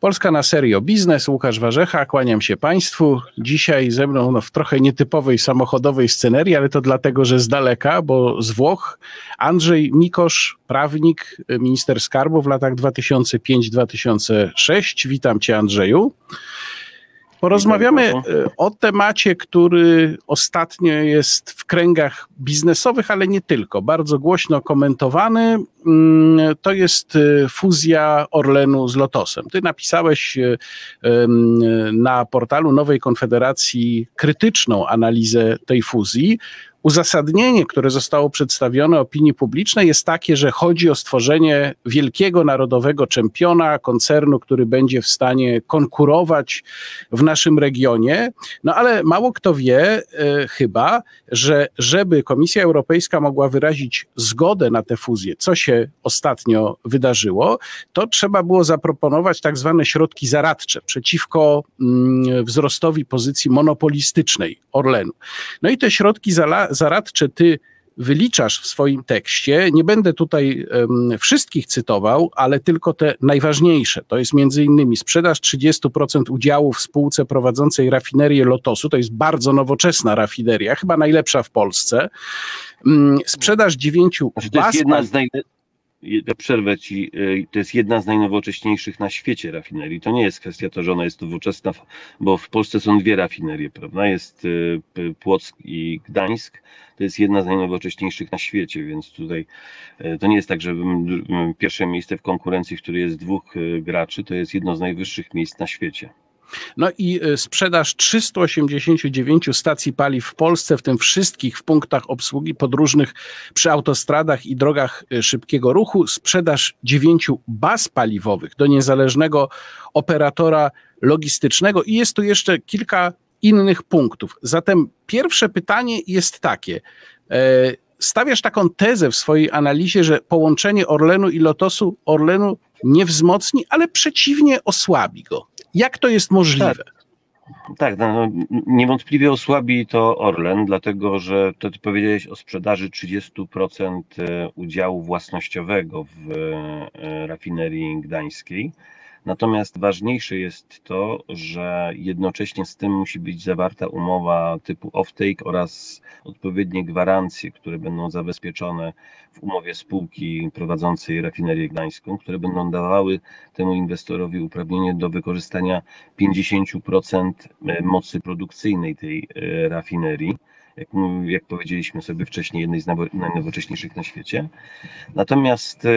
Polska na serio biznes, Łukasz Warzecha, kłaniam się Państwu. Dzisiaj ze mną no, w trochę nietypowej samochodowej scenerii, ale to dlatego, że z daleka, bo z Włoch, Andrzej Mikosz, prawnik, minister skarbu w latach 2005-2006. Witam Cię Andrzeju. Porozmawiamy e, o temacie, który ostatnio jest w kręgach biznesowych, ale nie tylko. Bardzo głośno komentowany. Mm, to jest e, fuzja Orlenu z Lotosem. Ty napisałeś e, na portalu Nowej Konfederacji krytyczną analizę tej fuzji. Uzasadnienie, które zostało przedstawione opinii publicznej, jest takie, że chodzi o stworzenie wielkiego narodowego czempiona, koncernu, który będzie w stanie konkurować w naszym regionie. No ale mało kto wie e, chyba, że żeby Komisja Europejska mogła wyrazić zgodę na tę fuzję, co się ostatnio wydarzyło, to trzeba było zaproponować tak zwane środki zaradcze przeciwko mm, wzrostowi pozycji monopolistycznej Orlenu. No i te środki zaradcze ty wyliczasz w swoim tekście. Nie będę tutaj um, wszystkich cytował, ale tylko te najważniejsze. To jest między innymi sprzedaż 30% udziału w spółce prowadzącej rafinerię Lotosu. To jest bardzo nowoczesna rafineria, chyba najlepsza w Polsce. Um, sprzedaż dziewięciu To jest jedna z najlepszych przerwę ci, y, to jest jedna z najnowocześniejszych na świecie rafinerii. To nie jest kwestia to, że ona jest nowoczesna, bo w Polsce są dwie rafinerie, prawda? Jest y, Płock i Gdańsk. To jest jedna z najnowocześniejszych na świecie, więc tutaj y, to nie jest tak, że pierwsze miejsce w konkurencji, w której jest dwóch graczy, to jest jedno z najwyższych miejsc na świecie. No i e, sprzedaż 389 stacji paliw w Polsce, w tym wszystkich w punktach obsługi podróżnych przy autostradach i drogach e, szybkiego ruchu, sprzedaż dziewięciu baz paliwowych do niezależnego operatora logistycznego i jest tu jeszcze kilka innych punktów. Zatem pierwsze pytanie jest takie. E, stawiasz taką tezę w swojej analizie, że połączenie Orlenu i Lotosu Orlenu nie wzmocni, ale przeciwnie osłabi go. Jak to jest możliwe? Tak. Tak, no, no, niewątpliwie osłabi to Orlen, dlatego że to ty powiedziałeś o sprzedaży 30% e, udziału własnościowego w e, rafinerii gdańskiej. Natomiast ważniejsze jest to, że jednocześnie z tym musi być zawarta umowa typu offtake oraz odpowiednie gwarancje, które będą zabezpieczone w umowie spółki prowadzącej rafinerię gdańską, które będą dawały temu inwestorowi uprawnienie do wykorzystania 50% e, mocy produkcyjnej tej e, rafinerii jak, jak powiedzieliśmy sobie wcześniej, jednej z najnowocześniejszych na świecie. Natomiast e,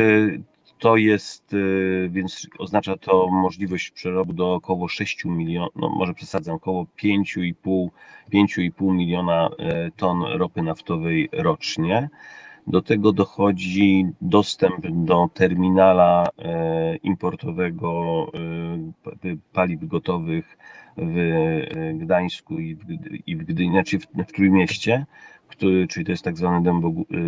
to jest, y, więc oznacza to możliwość przerobu do około 6 milionów, no może przesadzam, około 5,5, 5,5 miliona e, ton ropy naftowej rocznie. Do tego dochodzi dostęp do terminala e, importowego paliw gotowych w Gdańsku i w, Gdyni, znaczy w, w Trójmieście, który, czyli to jest tak zwany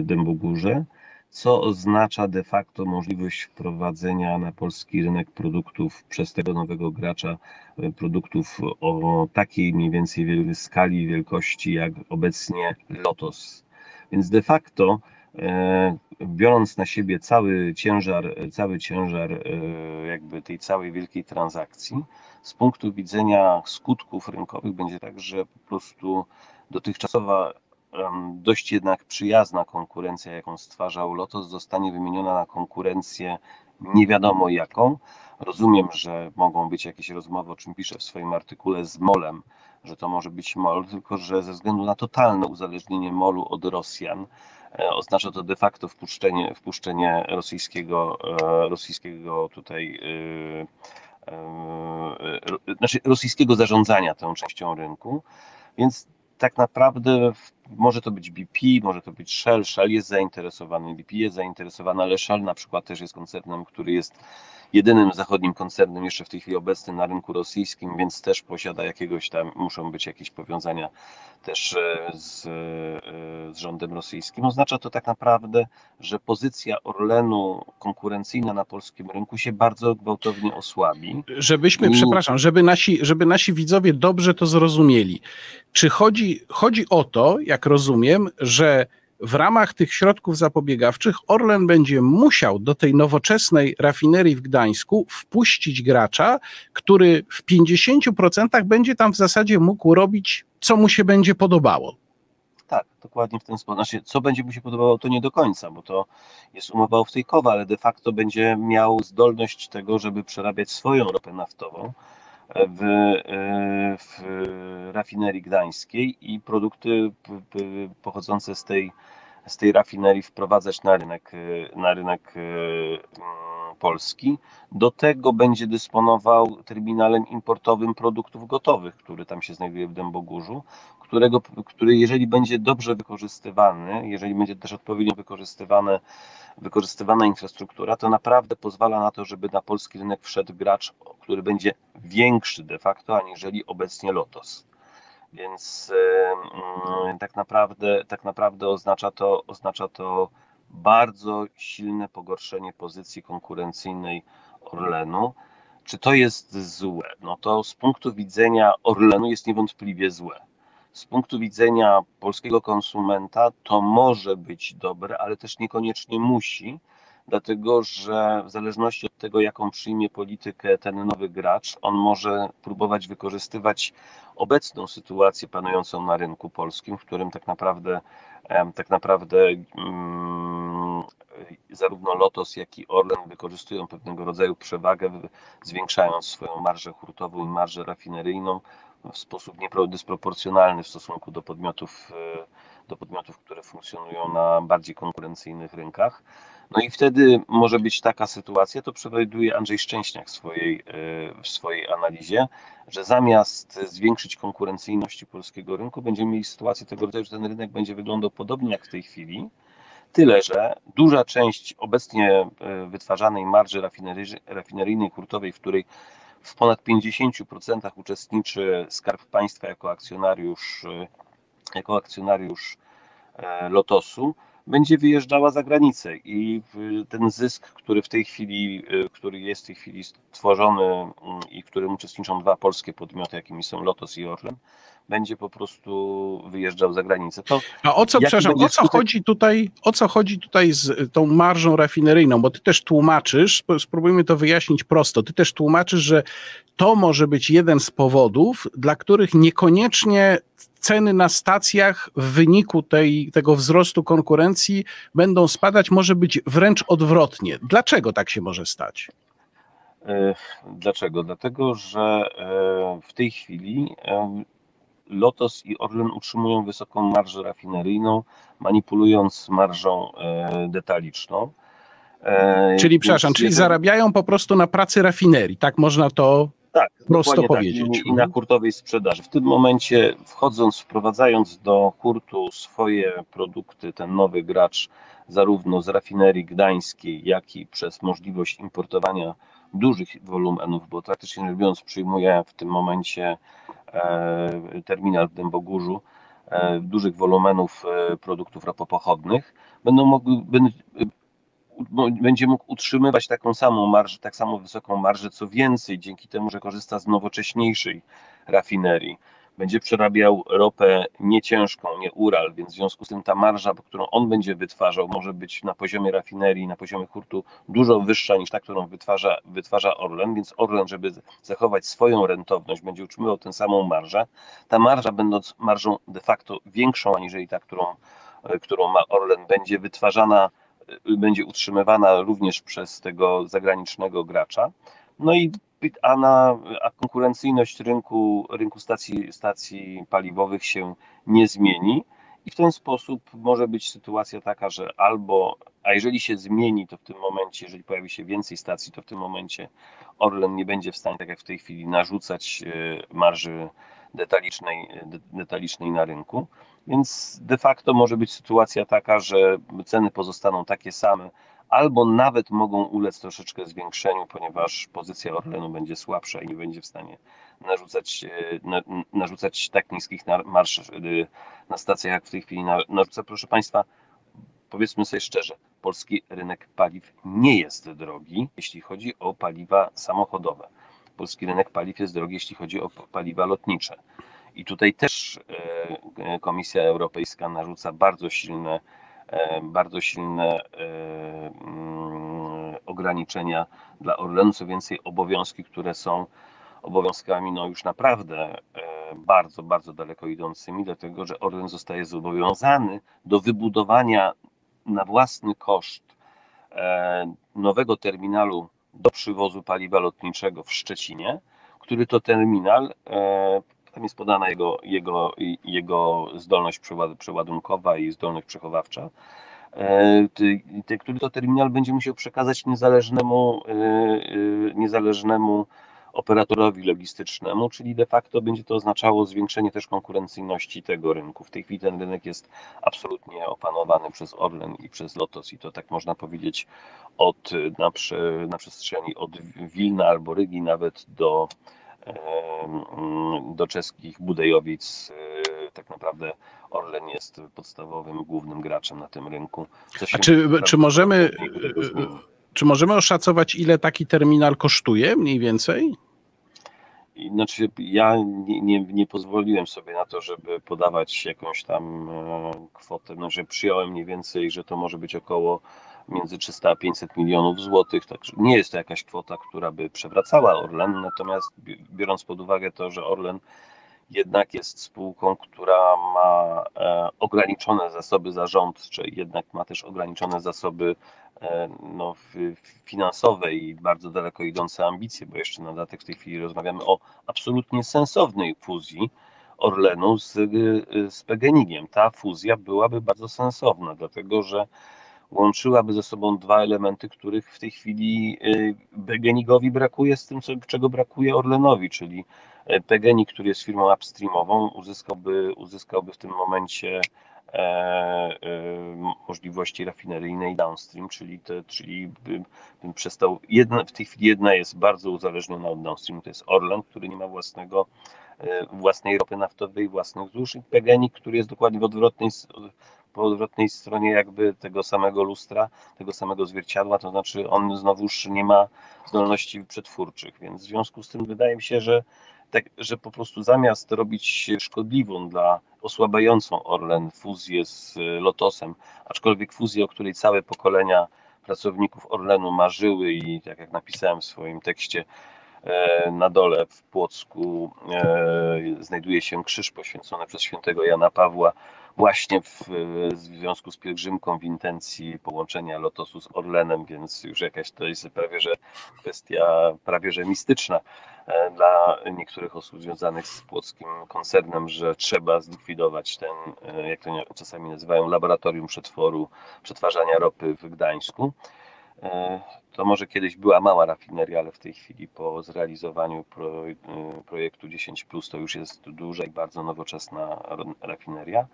Dębogórze co oznacza de facto możliwość wprowadzenia na polski rynek produktów przez tego nowego gracza, e, produktów o takiej mniej więcej skali wielkości jak obecnie Lotos. Więc de facto e, biorąc na siebie cały ciężar, cały ciężar e, jakby tej całej wielkiej transakcji, z punktu widzenia skutków rynkowych będzie tak, że po prostu dotychczasowa dość jednak przyjazna konkurencja, jaką stwarzał Lotos, zostanie wymieniona na konkurencję nie wiadomo jaką. Rozumiem, że mogą być jakieś rozmowy, o czym piszę w swoim artykule z MOLem, że to może być MOL, tylko że ze względu na totalne uzależnienie MOLu od Rosjan, e, oznacza to de facto wpuszczenie, wpuszczenie rosyjskiego, e, rosyjskiego tutaj e, znaczy rosyjskiego zarządzania tą częścią rynku. Więc tak naprawdę może to być BP, może to być Shell. Shell jest zainteresowany, BP jest zainteresowany, ale Shell na przykład też jest koncernem, który jest jedynym zachodnim koncernem jeszcze w tej chwili obecnym na rynku rosyjskim, więc też posiada jakiegoś tam, muszą być jakieś powiązania też e, z, e, z rządem rosyjskim. Oznacza to tak naprawdę, że pozycja Orlenu konkurencyjna na polskim rynku się bardzo gwałtownie osłabi. Żebyśmy, I... przepraszam, żeby nasi, żeby nasi widzowie dobrze to zrozumieli. Czy chodzi, chodzi o to, jak rozumiem, że w ramach tych środków zapobiegawczych Orlen będzie musiał do tej nowoczesnej rafinerii w Gdańsku wpuścić gracza, który w 50% będzie tam w zasadzie mógł robić, co mu się będzie podobało. Tak, dokładnie w ten sposób. Znaczy, co będzie mu się podobało, to nie do końca, bo to jest umowa off-take'owa, ale de facto będzie miał zdolność tego, żeby przerabiać swoją ropę naftową w, e, w rafinerii gdańskiej i produkty pochodzące z tej, z tej rafinerii wprowadzać na rynek, na rynek e, Polski. Do tego będzie dysponował terminalem importowym produktów gotowych, który tam się znajduje w Dębogórzu, którego, który jeżeli będzie dobrze wykorzystywany, jeżeli będzie też odpowiednio wykorzystywana infrastruktura, to naprawdę pozwala na to, żeby na polski rynek wszedł gracz, który będzie większy de facto, aniżeli obecnie Lotos. Więc yy, tak, naprawdę, tak naprawdę oznacza to, oznacza to bardzo silne pogorszenie pozycji konkurencyjnej Orlenu. Czy to jest złe? No to z punktu widzenia Orlenu jest niewątpliwie złe z punktu widzenia polskiego konsumenta to może być dobre, ale też niekoniecznie musi, dlatego że w zależności od tego, jaką przyjmie politykę ten nowy gracz, on może próbować wykorzystywać obecną sytuację panującą na rynku polskim, w którym tak naprawdę, tak naprawdę um, zarówno Lotos, jak i Orlen wykorzystują pewnego rodzaju przewagę, zwiększając swoją marżę hurtową i marżę rafineryjną, w sposób dysproporcjonalny w stosunku do podmiotów, e, do podmiotów, które funkcjonują na bardziej konkurencyjnych rynkach. No i wtedy może być taka sytuacja, to przewiduje Andrzej Szczęśniak w swojej, e, w swojej analizie, że zamiast zwiększyć konkurencyjność polskiego rynku, będziemy mieli sytuację tego rodzaju, że ten rynek będzie wyglądał podobnie jak w tej chwili, Tyle, że duża część obecnie e, wytwarzanej marży rafineryjnej hurtowej, w której w ponad 50% uczestniczy Skarb Państwa jako akcjonariusz, e, jako akcjonariusz e, Lotosu, będzie wyjeżdżała za granicę i ten zysk, który w tej chwili, e, który jest w tej chwili stworzony mm, i w którym uczestniczą dwa polskie podmioty, jakimi są Lotos i Orlen, będzie po prostu wyjeżdżał za granicę. To A o co, przepraszam, o co, chodzi tutaj, o co chodzi tutaj z tą marżą rafineryjną? Bo ty też tłumaczysz, spróbujmy to wyjaśnić prosto, ty też tłumaczysz, że to może być jeden z powodów, dla których niekoniecznie ceny na stacjach w wyniku tej, tego wzrostu konkurencji będą spadać, może być wręcz odwrotnie. Dlaczego tak się może stać? E, dlaczego? Dlatego, że e, w tej chwili Lotos i Orlen utrzymują wysoką marżę rafineryjną, manipulując marżą e, detaliczną. Czyli, przepraszam, czyli zarabiają po prostu na pracy rafinerii, tak można to tak, prosto powiedzieć. Tak, I na hurtowej sprzedaży. W tym momencie wchodząc, wprowadzając do hurtu swoje produkty, ten nowy gracz, zarówno z rafinerii gdańskiej, jak i przez możliwość importowania dużych wolumenów, bo praktycznie rzecz biorąc przyjmuje w tym momencie e, terminal w Dębogórzu e, dużych wolumenów e, produktów ropopochodnych, będą mogły, będzie mógł utrzymywać taką samą marżę, tak samo wysoką marżę, co więcej, dzięki temu, że korzysta z nowocześniejszej rafinerii. Będzie przerabiał ropę nie ciężką, nie Ural, więc w związku z tym ta marża, którą on będzie wytwarzał, może być na poziomie rafinerii, na poziomie hurtu dużo wyższa niż ta, którą wytwarza, wytwarza Orlen, więc Orlen, żeby zachować swoją rentowność, będzie utrzymywał tę samą marżę. Ta marża, będąc marżą de facto większą aniżeli ta, którą, którą ma Orlen, będzie wytwarzana będzie utrzymywana również przez tego zagranicznego gracza. No i a, na, a konkurencyjność rynku, rynku stacji, stacji paliwowych się nie zmieni. I w ten sposób może być sytuacja taka, że albo, a jeżeli się zmieni, to w tym momencie, jeżeli pojawi się więcej stacji, to w tym momencie Orlen nie będzie w stanie, tak jak w tej chwili, narzucać e, marży detalicznej, detalicznej na rynku. Więc de facto może być sytuacja taka, że ceny pozostaną takie same, albo nawet mogą ulec troszeczkę zwiększeniu, ponieważ pozycja Orlenu będzie słabsza i nie będzie w stanie narzucać, e, na, narzucać tak niskich marsz e, na stacjach, jak w tej chwili narzuca. Proszę Państwa, powiedzmy sobie szczerze, polski rynek paliw nie jest drogi, jeśli chodzi o paliwa samochodowe. Polski rynek paliw jest drogi, jeśli chodzi o paliwa lotnicze. I tutaj też e, Komisja Europejska narzuca bardzo silne bardzo silne mm, ograniczenia dla Orlenu, co więcej obowiązki, które są obowiązkami no już naprawdę bardzo, bardzo daleko idącymi, dlatego że Orlen zostaje zobowiązany do wybudowania na własny koszt nowego terminalu do przywozu paliwa lotniczego w Szczecinie, który to terminal, e, tam jest podana jego, jego, jego zdolność przeładunkowa i zdolność przechowawcza, e, który to terminal będzie musiał przekazać niezależnemu, e, niezależnemu operatorowi logistycznemu, czyli de facto będzie to oznaczało zwiększenie też konkurencyjności tego rynku. W tej chwili ten rynek jest absolutnie opanowany przez Orlen i przez Lotos i to tak można powiedzieć od, na, na przestrzeni od Wilna albo Rygi nawet do, do czeskich Budejowic. Tak naprawdę Orlen jest podstawowym, głównym graczem na tym rynku. A czy, czy możemy czy możemy oszacować, ile taki terminal kosztuje mniej więcej? Znaczy, ja nie, nie, nie, pozwoliłem sobie na to, żeby podawać jakąś tam e, kwotę. Znaczy, przyjąłem mniej więcej, że to może być około między 300 a 500 milionów złotych. Także nie jest to jakaś kwota, która by przewracała Orlen, natomiast biorąc pod uwagę to, że Orlen jednak jest spółką, która ma e, ograniczone zasoby zarządcze, jednak ma też ograniczone zasoby e, no, finansowe i bardzo daleko idące ambicje, bo jeszcze na dodatek w tej chwili rozmawiamy o absolutnie sensownej fuzji Orlenu z, z PGNiG-iem. Ta fuzja byłaby bardzo sensowna, dlatego że łączyłaby ze sobą dwa elementy, których w tej chwili e, PGNiG-owi brakuje z tym, czego brakuje Orlenowi, czyli PGNiG, który jest firmą upstreamową, uzyskałby, uzyskałby w tym momencie e, e, możliwości rafineryjnej downstream, czyli, te, czyli bym, bym przestał, jedna, w tej chwili jedna jest bardzo uzależniona od downstream, to jest Orlen, który nie ma własnego, e, własnej ropy naftowej, własnych złóż i PGNiG, który jest dokładnie w odwrotnej, po odwrotnej stronie jakby tego samego lustra, tego samego zwierciadła, to znaczy on znowuż nie ma zdolności przetwórczych, więc w związku z tym wydaje mi się, że tak, że po prostu zamiast robić szkodliwą dla osłabiającą Orlen fuzję z Lotosem, aczkolwiek fuzję, o której całe pokolenia pracowników Orlenu marzyły i tak jak napisałem w swoim tekście, e, na dole w Płocku e, znajduje się krzyż poświęcony przez świętego Jana Pawła właśnie w, w związku z pielgrzymką w intencji połączenia Lotosu z Orlenem, więc już jakaś to jest prawie że kwestia prawie że mistyczna e, dla niektórych osób związanych z płockim koncernem, że trzeba zlikwidować ten, e, jak to czasami nazywają, laboratorium przetworu, przetwarzania ropy w Gdańsku. E, to może kiedyś była mała rafineria, ale w tej chwili po zrealizowaniu projektu 10 to już jest duża i bardzo nowoczesna rafineria.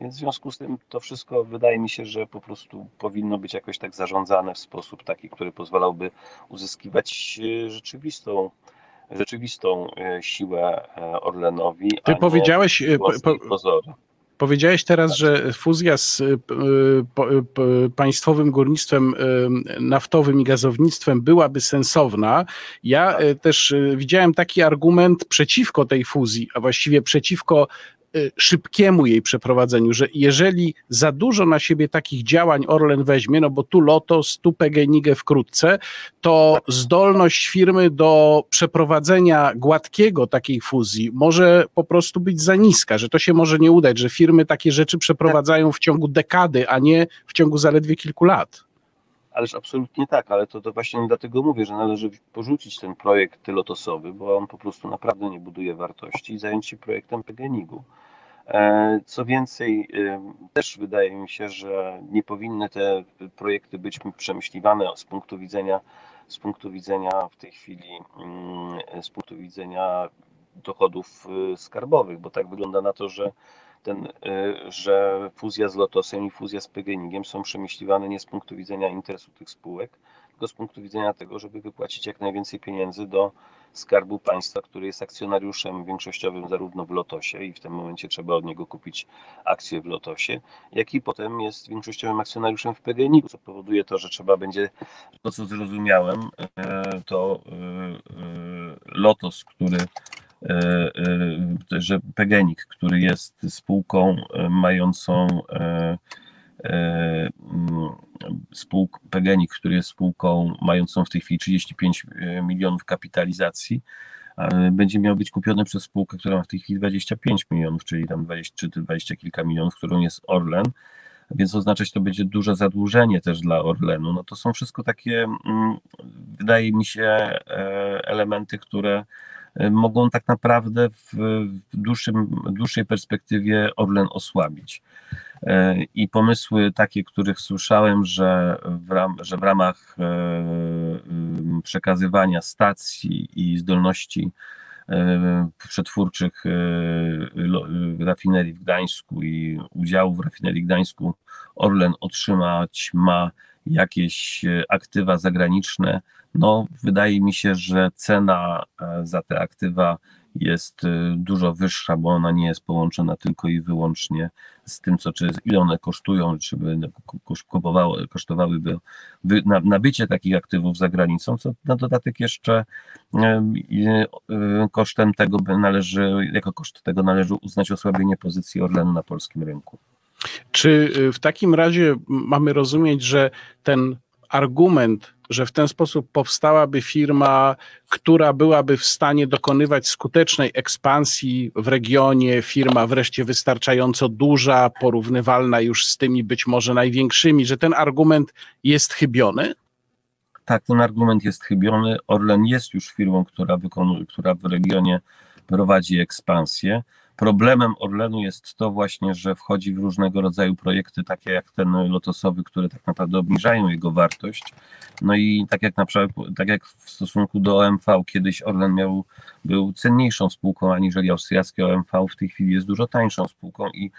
Więc w związku z tym to wszystko wydaje mi się, że po prostu powinno być jakoś tak zarządzane w sposób taki, który pozwalałby uzyskiwać e, rzeczywistą rzeczywistą e, siłę e, Orlenowi. Ty powiedziałeś, po, po, powiedziałeś teraz, że fuzja z państwowym górnictwem naftowym i gazownictwem byłaby sensowna. Ja też widziałem taki argument przeciwko tej fuzji, a właściwie przeciwko Y, szybkiemu jej przeprowadzeniu, że jeżeli za dużo na siebie takich działań Orlen weźmie, no bo tu Lotos, tu PGNiG wkrótce, to zdolność firmy do przeprowadzenia gładkiego takiej fuzji może po prostu być za niska, że to się może nie udać, że firmy takie rzeczy przeprowadzają w ciągu dekady, a nie w ciągu zaledwie kilku lat. Ależ absolutnie tak, ale to, to właśnie dlatego mówię, że należy porzucić ten projekt lotosowy, bo on po prostu naprawdę nie buduje wartości i zająć się projektem PGNiG-u. E, co więcej, też wydaje mi się, że nie powinny te projekty być przemyśliwane z punktu widzenia, z punktu widzenia w tej chwili, mm, z punktu widzenia dochodów y, skarbowych, bo tak wygląda na to, że ten, y, że fuzja z Lotosem i fuzja z PGNiG są przemyśliwane nie z punktu widzenia interesu tych spółek, tylko z punktu widzenia tego, żeby wypłacić jak najwięcej pieniędzy do Skarbu Państwa, który jest akcjonariuszem większościowym zarówno w Lotosie i w tym momencie trzeba od niego kupić akcje w Lotosie, jak i potem jest większościowym akcjonariuszem w PGNiG, co powoduje to, że trzeba będzie, to co zrozumiałem, e, to e, Lotos, który że PGNiG, który jest spółką mającą spółk PGNiG, który jest spółką mającą w tej chwili 35 milionów kapitalizacji, będzie miał być kupiony przez spółkę, która ma w tej chwili 25 milionów, czyli tam 20 czy 20 kilka milionów, którą jest Orlen, więc oznaczać to będzie duże zadłużenie też dla Orlenu. No to są wszystko takie, mm, wydaje mi się, e, elementy, które e, mogą tak naprawdę w dłuższym, dłuższej perspektywie Orlen osłabić. E, I pomysły takie, których słyszałem, że w, ram, że w ramach przekazywania stacji i zdolności przetwórczych rafinerii w Gdańsku i udziału w rafinerii w Gdańsku Orlen otrzymać ma jakieś e, aktywa zagraniczne, no wydaje mi się, że cena e, za te aktywa jest y, dużo wyższa, bo ona nie jest połączona tylko i wyłącznie z tym, co, czy ile one kosztują, czy by kupowały, kosztowałyby nabycie takich aktywów za granicą, co na dodatek jeszcze kosztem tego należy, jako koszt tego należy uznać osłabienie pozycji Orlenu na polskim rynku. Czy y, w takim razie mamy rozumieć, że ten argument że w ten sposób powstałaby firma, która byłaby w stanie dokonywać skutecznej ekspansji w regionie, firma wreszcie wystarczająco duża, porównywalna już z tymi być może największymi, że ten argument jest chybiony? Tak, ten argument jest chybiony. Orlen jest już firmą, która, wykonuje, która w regionie prowadzi ekspansję. Problemem Orlenu jest to właśnie, że wchodzi w różnego rodzaju projekty, takie jak ten lotosowy, które tak naprawdę obniżają jego wartość. No i tak jak na przykład, tak jak w stosunku do OMV, kiedyś Orlen miał, był cenniejszą spółką aniżeli austriackie OMV, w tej chwili jest dużo tańszą spółką i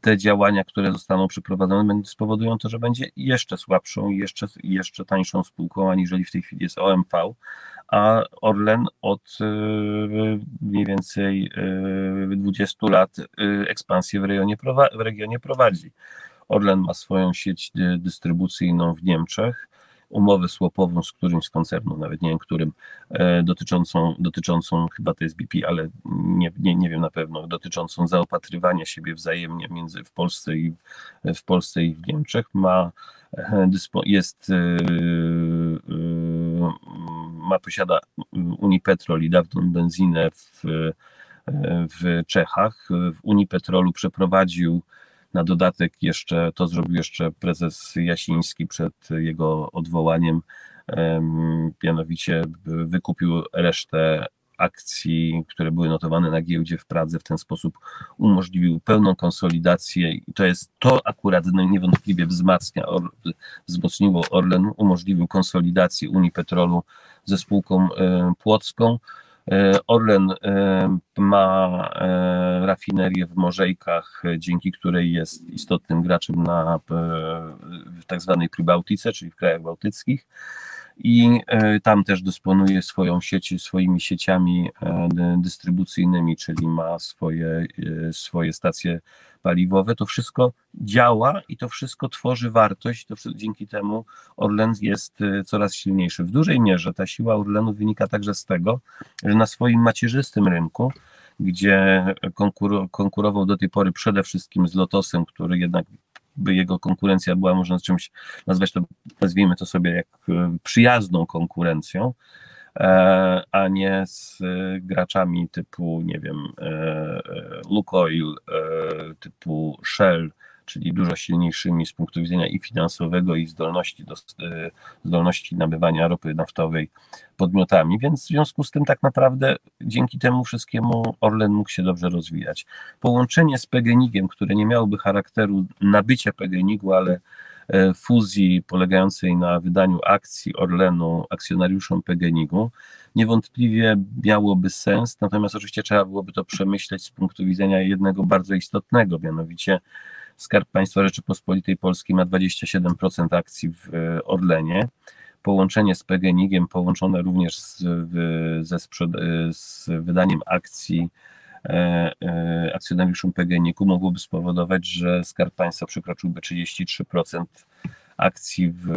te działania, które zostaną przeprowadzone, spowodują to, że będzie jeszcze słabszą jeszcze, jeszcze tańszą spółką aniżeli w tej chwili jest OMV a Orlen od y, mniej więcej 20 y, lat y, ekspansję w, rejonie, w regionie prowadzi. Orlen ma swoją sieć dystrybucyjną w Niemczech, umowę słopową z którymś z koncernów, nawet nie wiem którym, e, dotyczącą, dotyczącą chyba to jest BP, ale nie, nie, nie wiem na pewno, dotyczącą zaopatrywania siebie wzajemnie między w Polsce i w Polsce i w Niemczech, ma e, jest e, ma posiada Unipetrol i dawną benzynę w, w Czechach. W Unipetrolu przeprowadził na dodatek jeszcze, to zrobił jeszcze prezes Jasiński przed jego odwołaniem, mianowicie wykupił resztę akcji, które były notowane na giełdzie w Pradze, w ten sposób umożliwił pełną konsolidację i to jest, to akurat niewątpliwie wzmacnia, or, wzmocniło Orlen, umożliwił konsolidację Unii Petrolu ze spółką płocką. E, Orlen e, ma rafinerię w Morzejkach, dzięki której jest istotnym graczem na w tak zwanej Pribałtyce, czyli w krajach bałtyckich i tam też dysponuje swoją sieci, swoimi sieciami dystrybucyjnymi, czyli ma swoje, swoje stacje paliwowe, to wszystko działa i to wszystko tworzy wartość, to dzięki temu Orlen jest coraz silniejszy. W dużej mierze ta siła Orlenu wynika także z tego, że na swoim macierzystym rynku, gdzie konkurował do tej pory przede wszystkim z Lotosem, który jednak by jego konkurencja była, można czymś nazwać to, nazwijmy to sobie jak y, przyjazną konkurencją, E, a nie z e, graczami typu, nie wiem, e, Lukoil, typu Shell, czyli dużo silniejszymi z punktu widzenia i finansowego, i zdolności, do, zdolności nabywania ropy naftowej podmiotami, więc w związku z tym tak naprawdę dzięki temu wszystkiemu Orlen mógł się dobrze rozwijać. Połączenie z PGNiG-iem, które nie miałoby charakteru nabycia PGNiG-u, ale E, fuzji polegającej na wydaniu akcji Orlenu akcjonariuszom PGNiG-u niewątpliwie miałoby sens, natomiast oczywiście trzeba byłoby to przemyśleć z punktu widzenia jednego bardzo istotnego, mianowicie Skarb Państwa Rzeczypospolitej Polskiej ma 27% akcji w e, Orlenie. Połączenie z PGNiG-iem, połączone również z, ze sprzed- z wydaniem akcji E, e, akcjonariuszom PGNiG-u mogłoby spowodować, że Skarb Państwa przekroczyłby 33% akcji w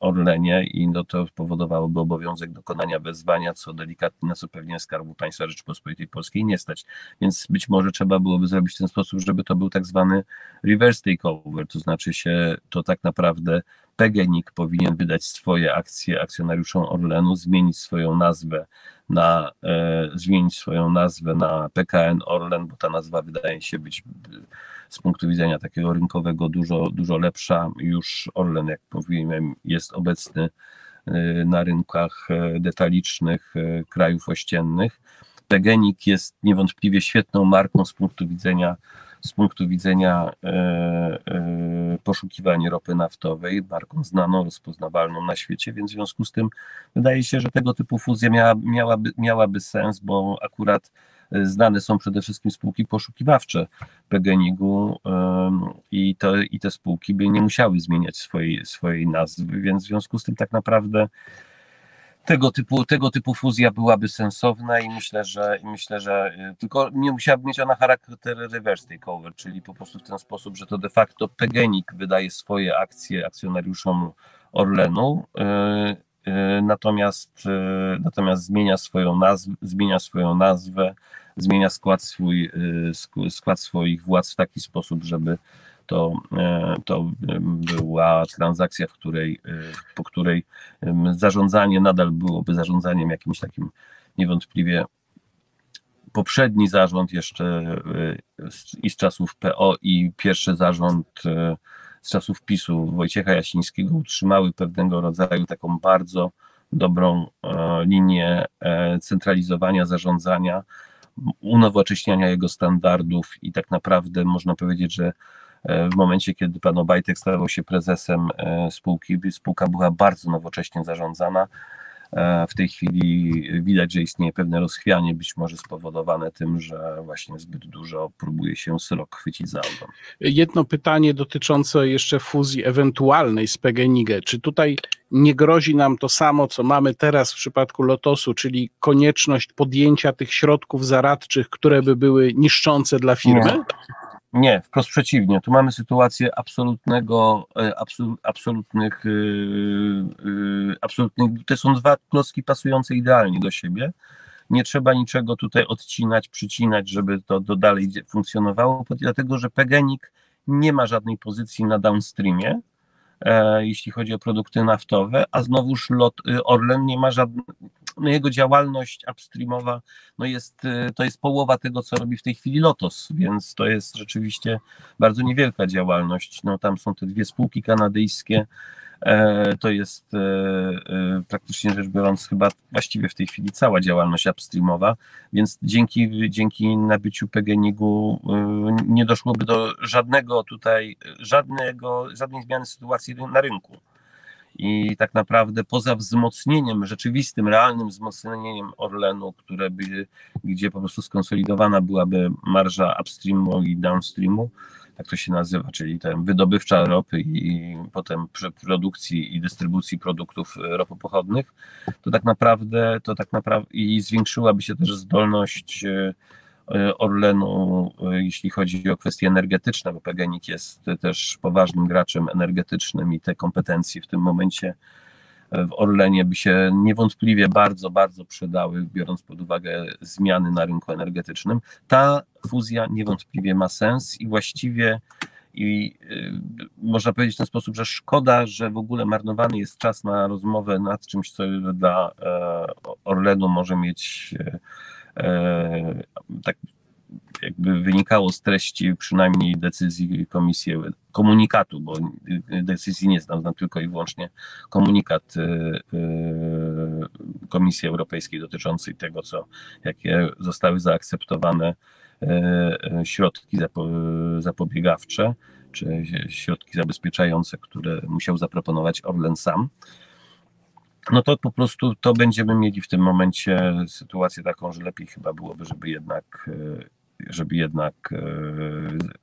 Orlenie i no to spowodowałoby obowiązek dokonania wezwania, co delikatnie nas pewnie Skarbu Państwa Rzeczypospolitej Polskiej nie stać. Więc być może trzeba byłoby zrobić w ten sposób, żeby to był tak zwany reverse takeover, to znaczy się to tak naprawdę PGNiG powinien wydać swoje akcje akcjonariuszom Orlenu, zmienić swoją nazwę na, e, zmienić swoją nazwę na PKN Orlen, bo ta nazwa wydaje się być z punktu widzenia takiego rynkowego dużo, dużo lepsza. Już Orlen, jak mówiłem, jest obecny e, na rynkach e, detalicznych e, krajów ościennych. PGNiG jest niewątpliwie świetną marką z punktu widzenia z punktu widzenia poszukiwania ropy naftowej, marką znaną, rozpoznawalną na świecie, więc w związku z tym wydaje się, że tego typu fuzja miała, miałaby, miałaby sens, bo akurat znane są przede wszystkim spółki poszukiwawcze PGNiG-u i, to, i te spółki by nie musiały zmieniać swojej, swojej nazwy, więc w związku z tym tak naprawdę tego typu, tego typu fuzja byłaby sensowna i myślę, że myślę, że y, tylko nie musiałaby mieć ona charakter reverse takeover, czyli po prostu w ten sposób, że to de facto PGNiG wydaje swoje akcje akcjonariuszom Orlenu, y, natomiast, natomiast zmienia swoją nazwę, zmienia swoją nazwę, zmienia skład swój, skład swoich władz w taki sposób, żeby to, e, to była transakcja, w której, e, po której zarządzanie nadal byłoby zarządzaniem jakimś takim niewątpliwie poprzedni zarząd jeszcze e, i z czasów PO i pierwszy zarząd z czasów PiSu Wojciecha Jasińskiego utrzymały pewnego rodzaju taką bardzo dobrą linię centralizowania zarządzania, unowocześniania jego standardów i tak naprawdę można powiedzieć, że w momencie, kiedy pan Obajtek stawał się prezesem e, spółki, spółka była bardzo nowocześnie zarządzana. E, w tej chwili widać, że istnieje pewne rozchwianie, być może spowodowane tym, że właśnie zbyt dużo próbuje się srok chwycić za ogon. Jedno pytanie dotyczące jeszcze fuzji ewentualnej z PGNiG. Czy tutaj nie grozi nam to samo, co mamy teraz w przypadku Lotosu, czyli konieczność podjęcia tych środków zaradczych, które by były niszczące dla firmy? Nie. Nie, wprost przeciwnie. Tu mamy sytuację absolutnego, e, absolutnych, e, e, absolutnych, to są dwa klocki pasujące idealnie do siebie. Nie trzeba niczego tutaj odcinać, przycinać, żeby to, to dalej funkcjonowało, dlatego że PGNiG nie ma żadnej pozycji na downstreamie, jeśli chodzi o produkty naftowe, a znowuż lot, Orlen nie ma żadnej, no jego działalność upstreamowa no jest, y, to jest połowa tego, co robi w tej chwili Lotos, więc to jest rzeczywiście bardzo niewielka działalność. No, tam są te dwie spółki kanadyjskie, e, to jest e, e, praktycznie rzecz biorąc chyba właściwie w tej chwili cała działalność upstreamowa, więc dzięki, dzięki nabyciu PGNiG-u nie doszłoby do żadnego tutaj, żadnego, żadnej zmiany sytuacji na rynku i tak naprawdę poza wzmocnieniem, rzeczywistym, realnym wzmocnieniem Orlenu, które by, gdzie po prostu skonsolidowana byłaby marża upstreamu i downstreamu, tak to się nazywa, czyli ten wydobywcza ropy i potem produkcji i dystrybucji produktów ropopochodnych, to tak naprawdę, to tak naprawdę i zwiększyłaby się też zdolność e, E, Orlenu, e, jeśli chodzi o kwestie energetyczne, bo PGNiG jest też poważnym graczem energetycznym i te kompetencje w tym momencie e, w Orlenie by się niewątpliwie bardzo, bardzo przydały, biorąc pod uwagę zmiany na rynku energetycznym. Ta fuzja niewątpliwie ma sens i właściwie i można powiedzieć w ten sposób, że szkoda, że w ogóle marnowany jest czas na rozmowę nad czymś, co dla Orlenu może mieć E, tak jakby wynikało z treści przynajmniej decyzji komisji, komunikatu, bo decyzji nie znam, znam tylko i wyłącznie komunikat e, e, Komisji Europejskiej dotyczącej tego, co, jakie zostały zaakceptowane środki zapobiegawcze, czy środki zabezpieczające, które musiał zaproponować Orlen sam no to po prostu to będziemy mieli w tym momencie sytuację taką, że lepiej chyba byłoby, żeby jednak, e, żeby jednak e,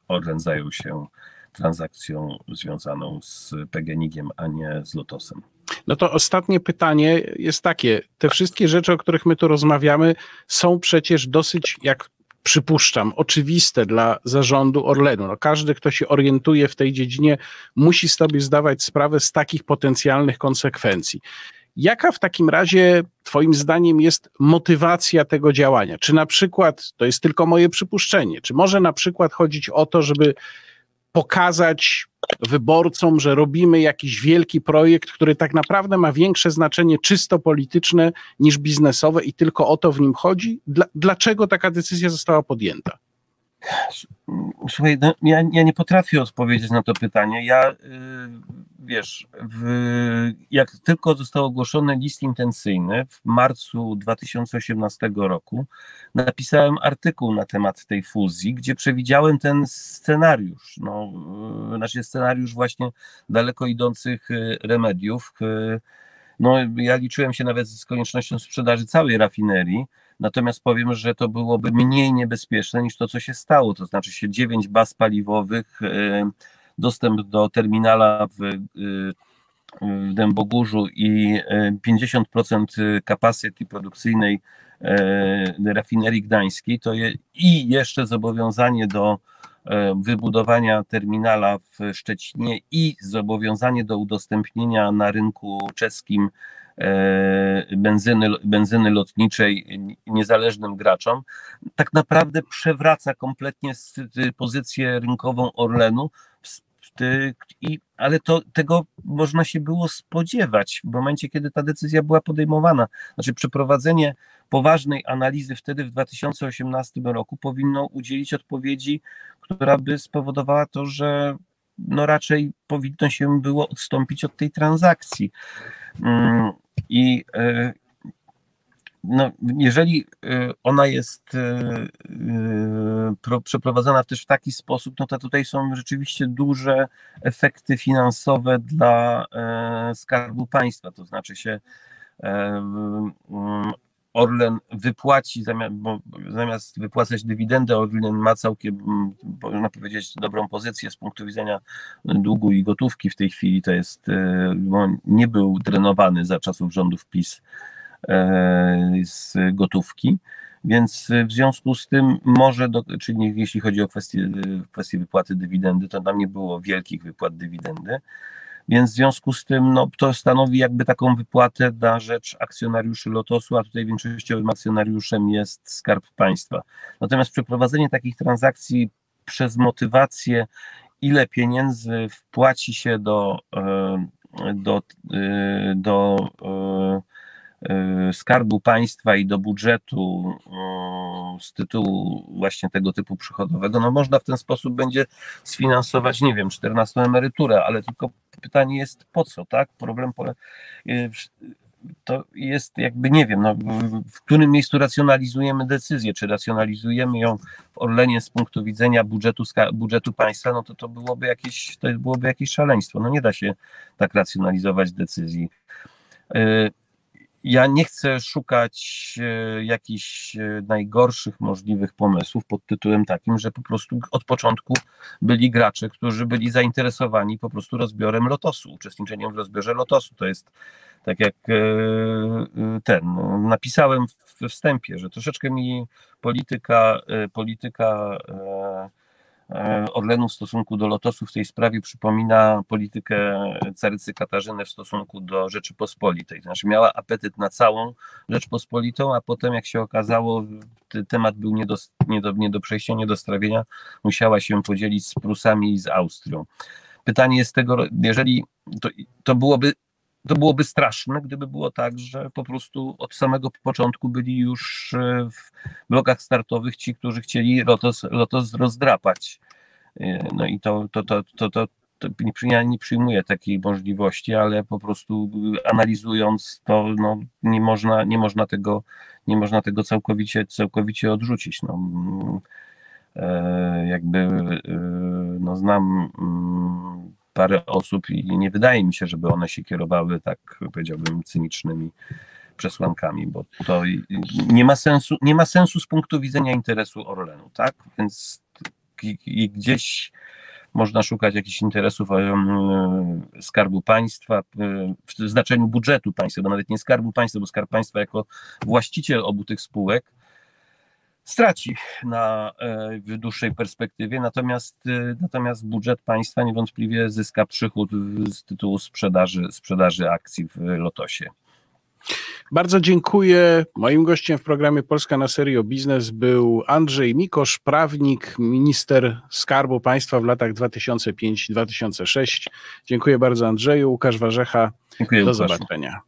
Orlen zajął się transakcją związaną z PGNiG-iem, a nie z Lotosem. No to ostatnie pytanie jest takie. Te wszystkie rzeczy, o których my tu rozmawiamy, są przecież dosyć, jak przypuszczam, oczywiste dla zarządu Orlenu. No, każdy, kto się orientuje w tej dziedzinie, musi sobie zdawać sprawę z takich potencjalnych konsekwencji. Jaka w takim razie, Twoim zdaniem, jest motywacja tego działania? Czy na przykład, to jest tylko moje przypuszczenie, czy może na przykład chodzić o to, żeby pokazać wyborcom, że robimy jakiś wielki projekt, który tak naprawdę ma większe znaczenie czysto polityczne niż biznesowe i tylko o to w nim chodzi? Dla, dlaczego taka decyzja została podjęta? Słuchaj, no, ja, ja, nie potrafię odpowiedzieć na to pytanie. Ja, y, wiesz, w, jak tylko został ogłoszony list intencyjny w marcu 2018 roku, napisałem artykuł na temat tej fuzji, gdzie przewidziałem ten scenariusz. No, y, znaczy scenariusz właśnie daleko idących y, remediów. No, ja liczyłem się nawet z koniecznością sprzedaży całej rafinerii Natomiast powiem, że to byłoby mniej niebezpieczne niż to, co się stało. To znaczy się 9 baz paliwowych, e, dostęp do terminala w, e, w Dębogórzu i 50% e, capacity produkcyjnej rafinerii gdańskiej, to je, i jeszcze zobowiązanie do wybudowania terminala w Szczecinie i zobowiązanie do udostępnienia na rynku czeskim benzyny, benzyny lotniczej niezależnym graczom, tak naprawdę przewraca kompletnie pozycję rynkową Orlenu. I, ale to, tego można się było spodziewać w momencie, kiedy ta decyzja była podejmowana. Znaczy, przeprowadzenie poważnej analizy wtedy w 2018 roku powinno udzielić odpowiedzi, która by spowodowała to, że no raczej powinno się było odstąpić od tej transakcji. Mm, I e, no, jeżeli e, ona jest e, przeprowadzona też w taki sposób, no to tutaj są rzeczywiście duże efekty finansowe dla Skarbu Państwa, to znaczy się Orlen wypłaci, zamiast, bo wypłacać dywidendę, Orlen ma całkiem, można powiedzieć, dobrą pozycję z punktu widzenia długu i gotówki w tej chwili. To jest, e, nie był drenowany za czasów rządów PiS e, z gotówki. Więc w związku z tym może, do, czyli jeśli chodzi o kwestię, kwestię wypłaty dywidendy, to tam nie było wielkich wypłat dywidendy. Więc w związku z tym no, to stanowi jakby taką wypłatę na rzecz akcjonariuszy Lotosu, a tutaj większościowym akcjonariuszem jest Skarb Państwa. Natomiast przeprowadzenie takich transakcji przez motywację, ile pieniędzy wpłaci się do, e, do, e, do, do E, skarbu Państwa i do budżetu z tytułu właśnie tego typu przychodowego, no można w ten sposób będzie sfinansować, nie wiem, 14 emeryturę, ale tylko pytanie jest po co, tak? Problem pole... E, to jest jakby, nie wiem, no, w którym miejscu racjonalizujemy decyzję, czy racjonalizujemy ją w Orlenie z punktu widzenia budżetu, budżetu państwa, no to to byłoby jakieś, to byłoby jakieś szaleństwo. No nie da się tak racjonalizować decyzji. Ja nie chcę szukać e, jakichś e, najgorszych możliwych pomysłów pod tytułem takim, że po prostu od początku byli gracze, którzy byli zainteresowani po prostu rozbiorem lotosu, uczestniczeniem w rozbiorze lotosu. To jest tak jak e, ten, napisałem we wstępie, że troszeczkę mi polityka, polityka Orlenu w stosunku do Lotosu w tej sprawie przypomina politykę carycy Katarzyny w stosunku do Rzeczypospolitej. Znaczy miała apetyt na całą Rzeczpospolitą, a potem jak się okazało, temat był nie do, nie do, nie do przejścia, nie do strawienia, musiała się podzielić z Prusami i z Austrią. Pytanie jest tego, jeżeli to, to byłoby to byłoby straszne, gdyby było tak, że po prostu od samego początku byli już e, w blokach startowych ci, którzy chcieli Lotos, Lotos rozdrapać. E, no i to, to, to, to, to, to ja nie przyjmuję takiej możliwości, ale po prostu analizując to, no, nie, można, nie, można tego, nie można tego całkowicie, całkowicie odrzucić. No, mm, e, jakby no, znam mm, parę osób i nie wydaje mi się, żeby one się kierowały tak powiedziałbym cynicznymi przesłankami, bo to nie ma sensu, nie ma sensu z punktu widzenia interesu Orlenu, tak? Więc gdzieś można szukać jakichś interesów Skarbu Państwa, w znaczeniu budżetu państwa, bo nawet nie Skarbu Państwa, bo Skarb Państwa jako właściciel obu tych spółek straci na, e, w dłuższej perspektywie, natomiast, e, natomiast budżet państwa niewątpliwie zyska przychód z tytułu sprzedaży, sprzedaży akcji w Lotosie. Bardzo dziękuję. Moim gościem w programie Polska na serio biznes był Andrzej Mikosz, prawnik, minister Skarbu Państwa w latach 2005-2006. Dziękuję bardzo Andrzeju. Łukasz Warzecha. Dziękuję, Do Łukaszu. zobaczenia.